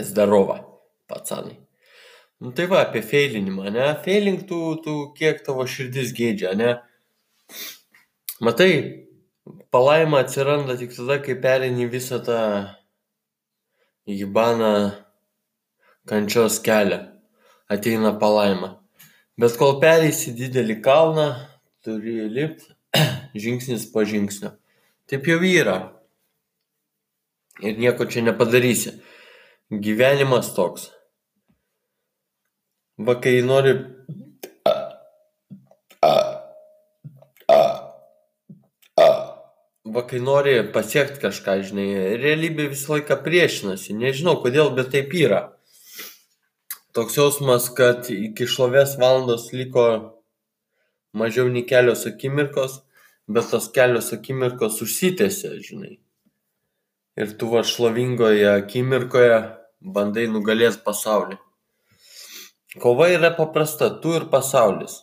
Zdarova, pacanai. Nu tai va, apie feilinimą, ne? Feiling tu, tu kiek tavo širdis geidžia, ne? Matai, palaima atsiranda tik tada, kai perini visą tą hibaną kančios kelią. Ateina palaima. Bet kol pereisi didelį kalną, turi lipti žingsnis po žingsnio. Taip jau yra. Ir nieko čia nepadarysi. Gyvenimas toks. Va kai nori. Va kai nori pasiekti kažką, žinai, realybė visą laiką priešinasi. Nežinau kodėl, bet taip yra. Toks jausmas, kad iki šlovės valandos liko mažiau nei kelios akimirkos, bet tos kelios akimirkos užsitęsia, žinai. Ir tu va šlovingoje akimirkoje bandai nugalėti pasaulį. Kova yra paprasta, tu ir pasaulis.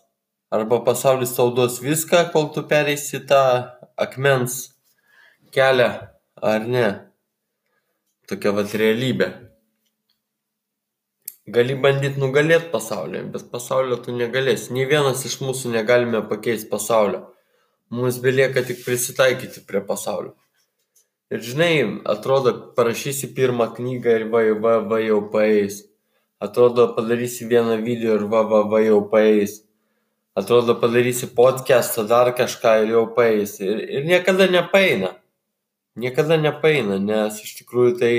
Arba pasaulis tau duos viską, kol tu pereisi tą akmens kelią, ar ne. Tokia vat realybė. Gali bandyti nugalėti pasaulį, bet pasaulio tu negalėsi. Nė vienas iš mūsų negalime pakeisti pasaulio. Mums belieka tik prisitaikyti prie pasaulio. Ir žinai, atrodo, parašysi pirmą knygą ir va, va, va jau paeis. Atrodo, padarysi vieną video ir va, va, va jau paeis. Atrodo, padarysi podcastą, dar kažką ir jau paeis. Ir, ir niekada nepaeina. Niekada nepaeina, nes iš tikrųjų tai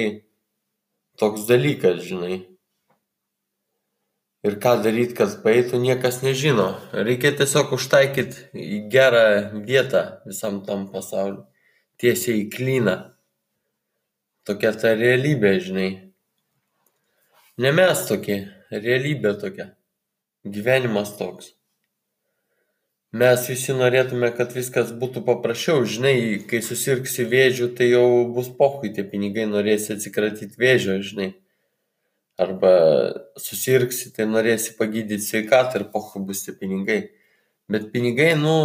toks dalykas, žinai. Ir ką daryti, kad paeitų, niekas nežino. Reikia tiesiog užtaikyti į gerą vietą visam tam pasauliu. Tiesiai į klyną. Tokia ta realybė, žinai. Ne mes tokie, realybė tokia. Gyvenimas toks. Mes visi norėtume, kad viskas būtų paprasčiau, žinai, kai susirgsi vėžių, tai jau bus pohui tie pinigai, norėsi atsikratyti vėžio, žinai. Arba susirgsi, tai norėsi pagydyti sveikatą ir pohui bus tie pinigai. Bet pinigai, nu,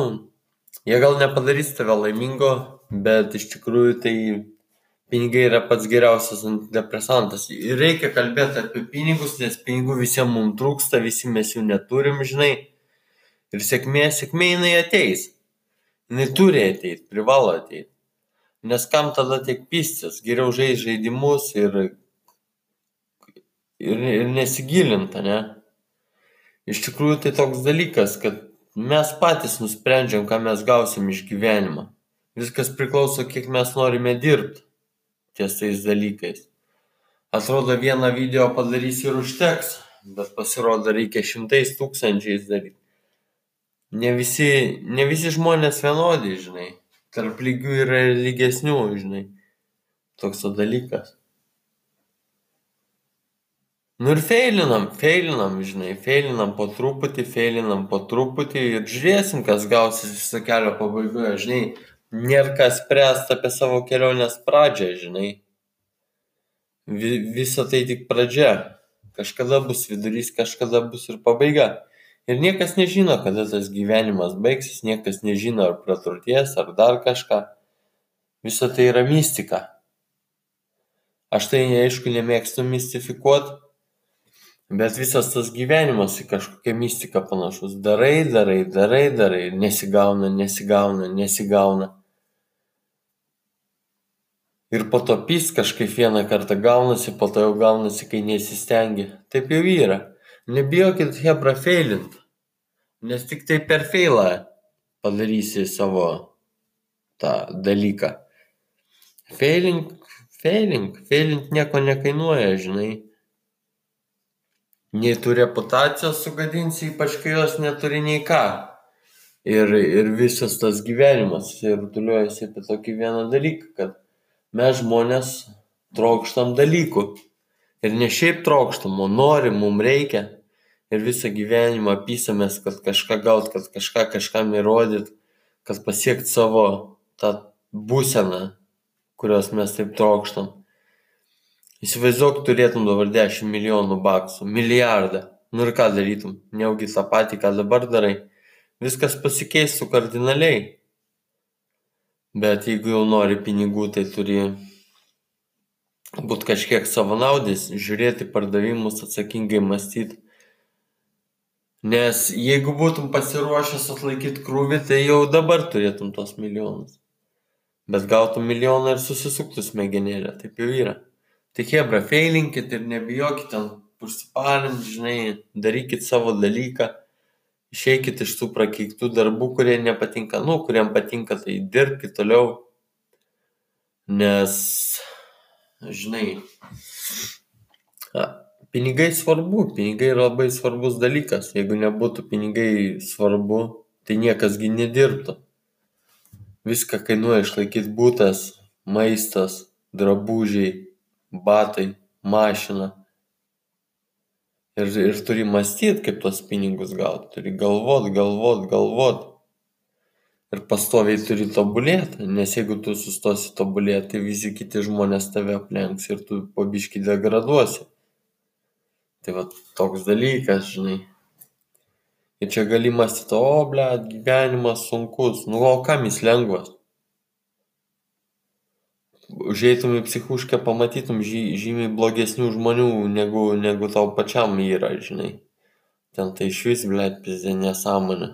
jie gal nepadarys tave laimingo, bet iš tikrųjų tai pinigai yra pats geriausias antidepresantas. Ir reikia kalbėti apie pinigus, nes pinigų visiems mums trūksta, visi mes jų neturim, žinai. Ir sėkmė, sėkmė jinai ateis. Jinai turi ateiti, privalo ateiti. Nes kam tada tiek pistis, geriau žais žaidimus ir, ir, ir nesigilinta, ne? Iš tikrųjų tai toks dalykas, kad mes patys nusprendžiam, ką mes gausim iš gyvenimo. Viskas priklauso, kiek mes norime dirbti ties tais dalykais. Atrodo, vieną video padarysi ir užteks, bet pasirodo reikia šimtais tūkstančiais daryti. Ne visi, ne visi žmonės vienodi, žinai. Tarp lygių yra lygesnių, žinai. Toks dalykas. Nu ir feilinam, feilinam, žinai, feilinam po truputį, feilinam po truputį ir žiūrėsim, kas gausis viso kelio pabaigoje, žinai, nėr ką spręst apie savo kelionės pradžią, žinai. Vi, visa tai tik pradžia. Kažkada bus vidurys, kažkada bus ir pabaiga. Ir niekas nežino, kada tas gyvenimas baigsis, niekas nežino, ar praturties, ar dar kažką. Visa tai yra mistika. Aš tai aišku nemėgstu mistifikuoti, bet visas tas gyvenimas į kažkokią mistiką panašus. Darai, darai, darai, darai ir nesigauna, nesigauna, nesigauna ir po to pyst kažkaip vieną kartą gaunasi, po to jau gaunasi, kai nesistengi. Taip jau yra. Nebijokit hebra feilint, nes tik tai per feilą padarysi savo tą dalyką. Feilink, feilink, feilint nieko nekainuoja, žinai. Nei tu reputacijos sugadinsi, ypač kai jos neturi nei ką. Ir, ir visas tas gyvenimas rutuliuojasi apie tokį vieną dalyką, kad mes žmonės trokštam dalykų. Ir ne šiaip trokštam, o norim, mums reikia. Ir visą gyvenimą pysamės, kad kažką gaut, kad kažką kažkam įrodyt, kad pasiekt savo tą būseną, kurios mes taip trokštam. Įsivaizduok, turėtum dabar 10 milijonų baksų, milijardą. Nu ir ką darytum? Neugi tą patį, ką dabar darai. Viskas pasikeistų kardinaliai. Bet jeigu jau nori pinigų, tai turi būt kažkiek savanaudis, žiūrėti pardavimus, atsakingai mąstyti. Nes jeigu būtum pasiruošęs atlaikyti krūvį, tai jau dabar turėtum tos milijonus. Bet gautum milijoną ir susisuktų smegenėlę, taip jau yra. Tai hebra, feilinkit ir nebijokit ten užsiparint, žinai, darykit savo dalyką, išeikit iš tų prakeiktų darbų, kurie nepatinka, nu, kuriem patinka, tai dirbkit toliau. Nes, žinai, pinigai svarbu, pinigai yra labai svarbus dalykas. Jeigu nebūtų pinigai svarbu, tai niekasgi nedirbtų. Viską kainuoja išlaikyti būtas, maistas, drabužiai, batai, mašina. Ir, ir turi mąstyti, kaip tos pinigus gauti. Turi galvot, galvot, galvot. Ir pastoviai turi tobulėti, nes jeigu tu sustosi tobulėti, tai visi kiti žmonės tave aplenks ir tu pabiški degraduosi. Tai va toks dalykas, žinai. Ir čia gali mąstyti, o, ble, gyvenimas sunkus. Nu, o kam jis lengvas? Užeitum į psichuškę, pamatytum žy, žymiai blogesnių žmonių, negu, negu tau pačiam yra, žinai. Ten tai iš vis, ble, pizdė nesąmonė.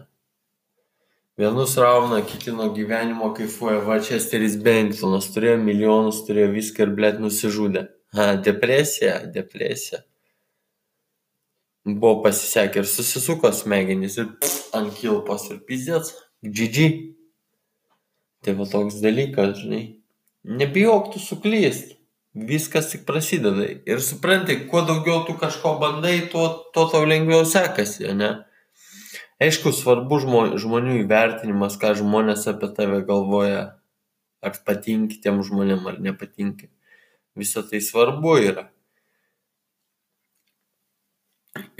Vienus rauna, kiti nuo gyvenimo kaifuoja. Va, Česteris Bengtonas turėjo milijonus, turėjo viską ir, ble, nusižudė. Ha, depresija, depresija buvo pasisekę ir susisuko smegenys ir ant kilpos ir pizdec, GG. Tai va toks dalykas, žinai. Nebijok tu suklyst. Viskas tik prasideda. Ir supranti, kuo daugiau tu kažko bandai, tuo, tuo tau lengviau sekasi, ne? Aišku, svarbu žmonių įvertinimas, ką žmonės apie tave galvoja. Ar patinki tiem žmonėm, ar nepatinki. Visą tai svarbu yra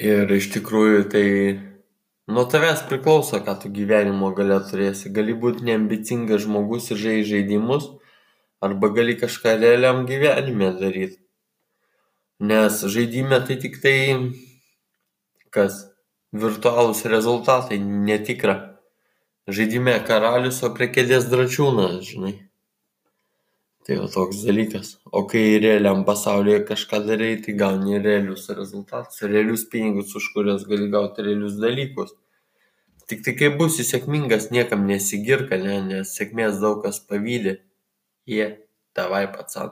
ir iš tikrųjų tai nuo tavęs priklauso ką tu gyvenimo gale turėsi gali būt neambicingas žmogus ir žaist žaidimus arba gali kažką realiam gyvenime daryt. Nes žaidime tai tiktai kas virtualūs rezultatai netikra. Žaidime karalius o prie kėdės dračiūnas žinai. Tai va toks dalykas. O kai realiam pasaulyje kažką darai tai gauni realius rezultatus realius pinigus už kuriuos gali gauti realius dalykus. Tiktai kai būsi sėkmingas niekam nesigirk ane nes sėkmės daug kas pavydi е давай пацан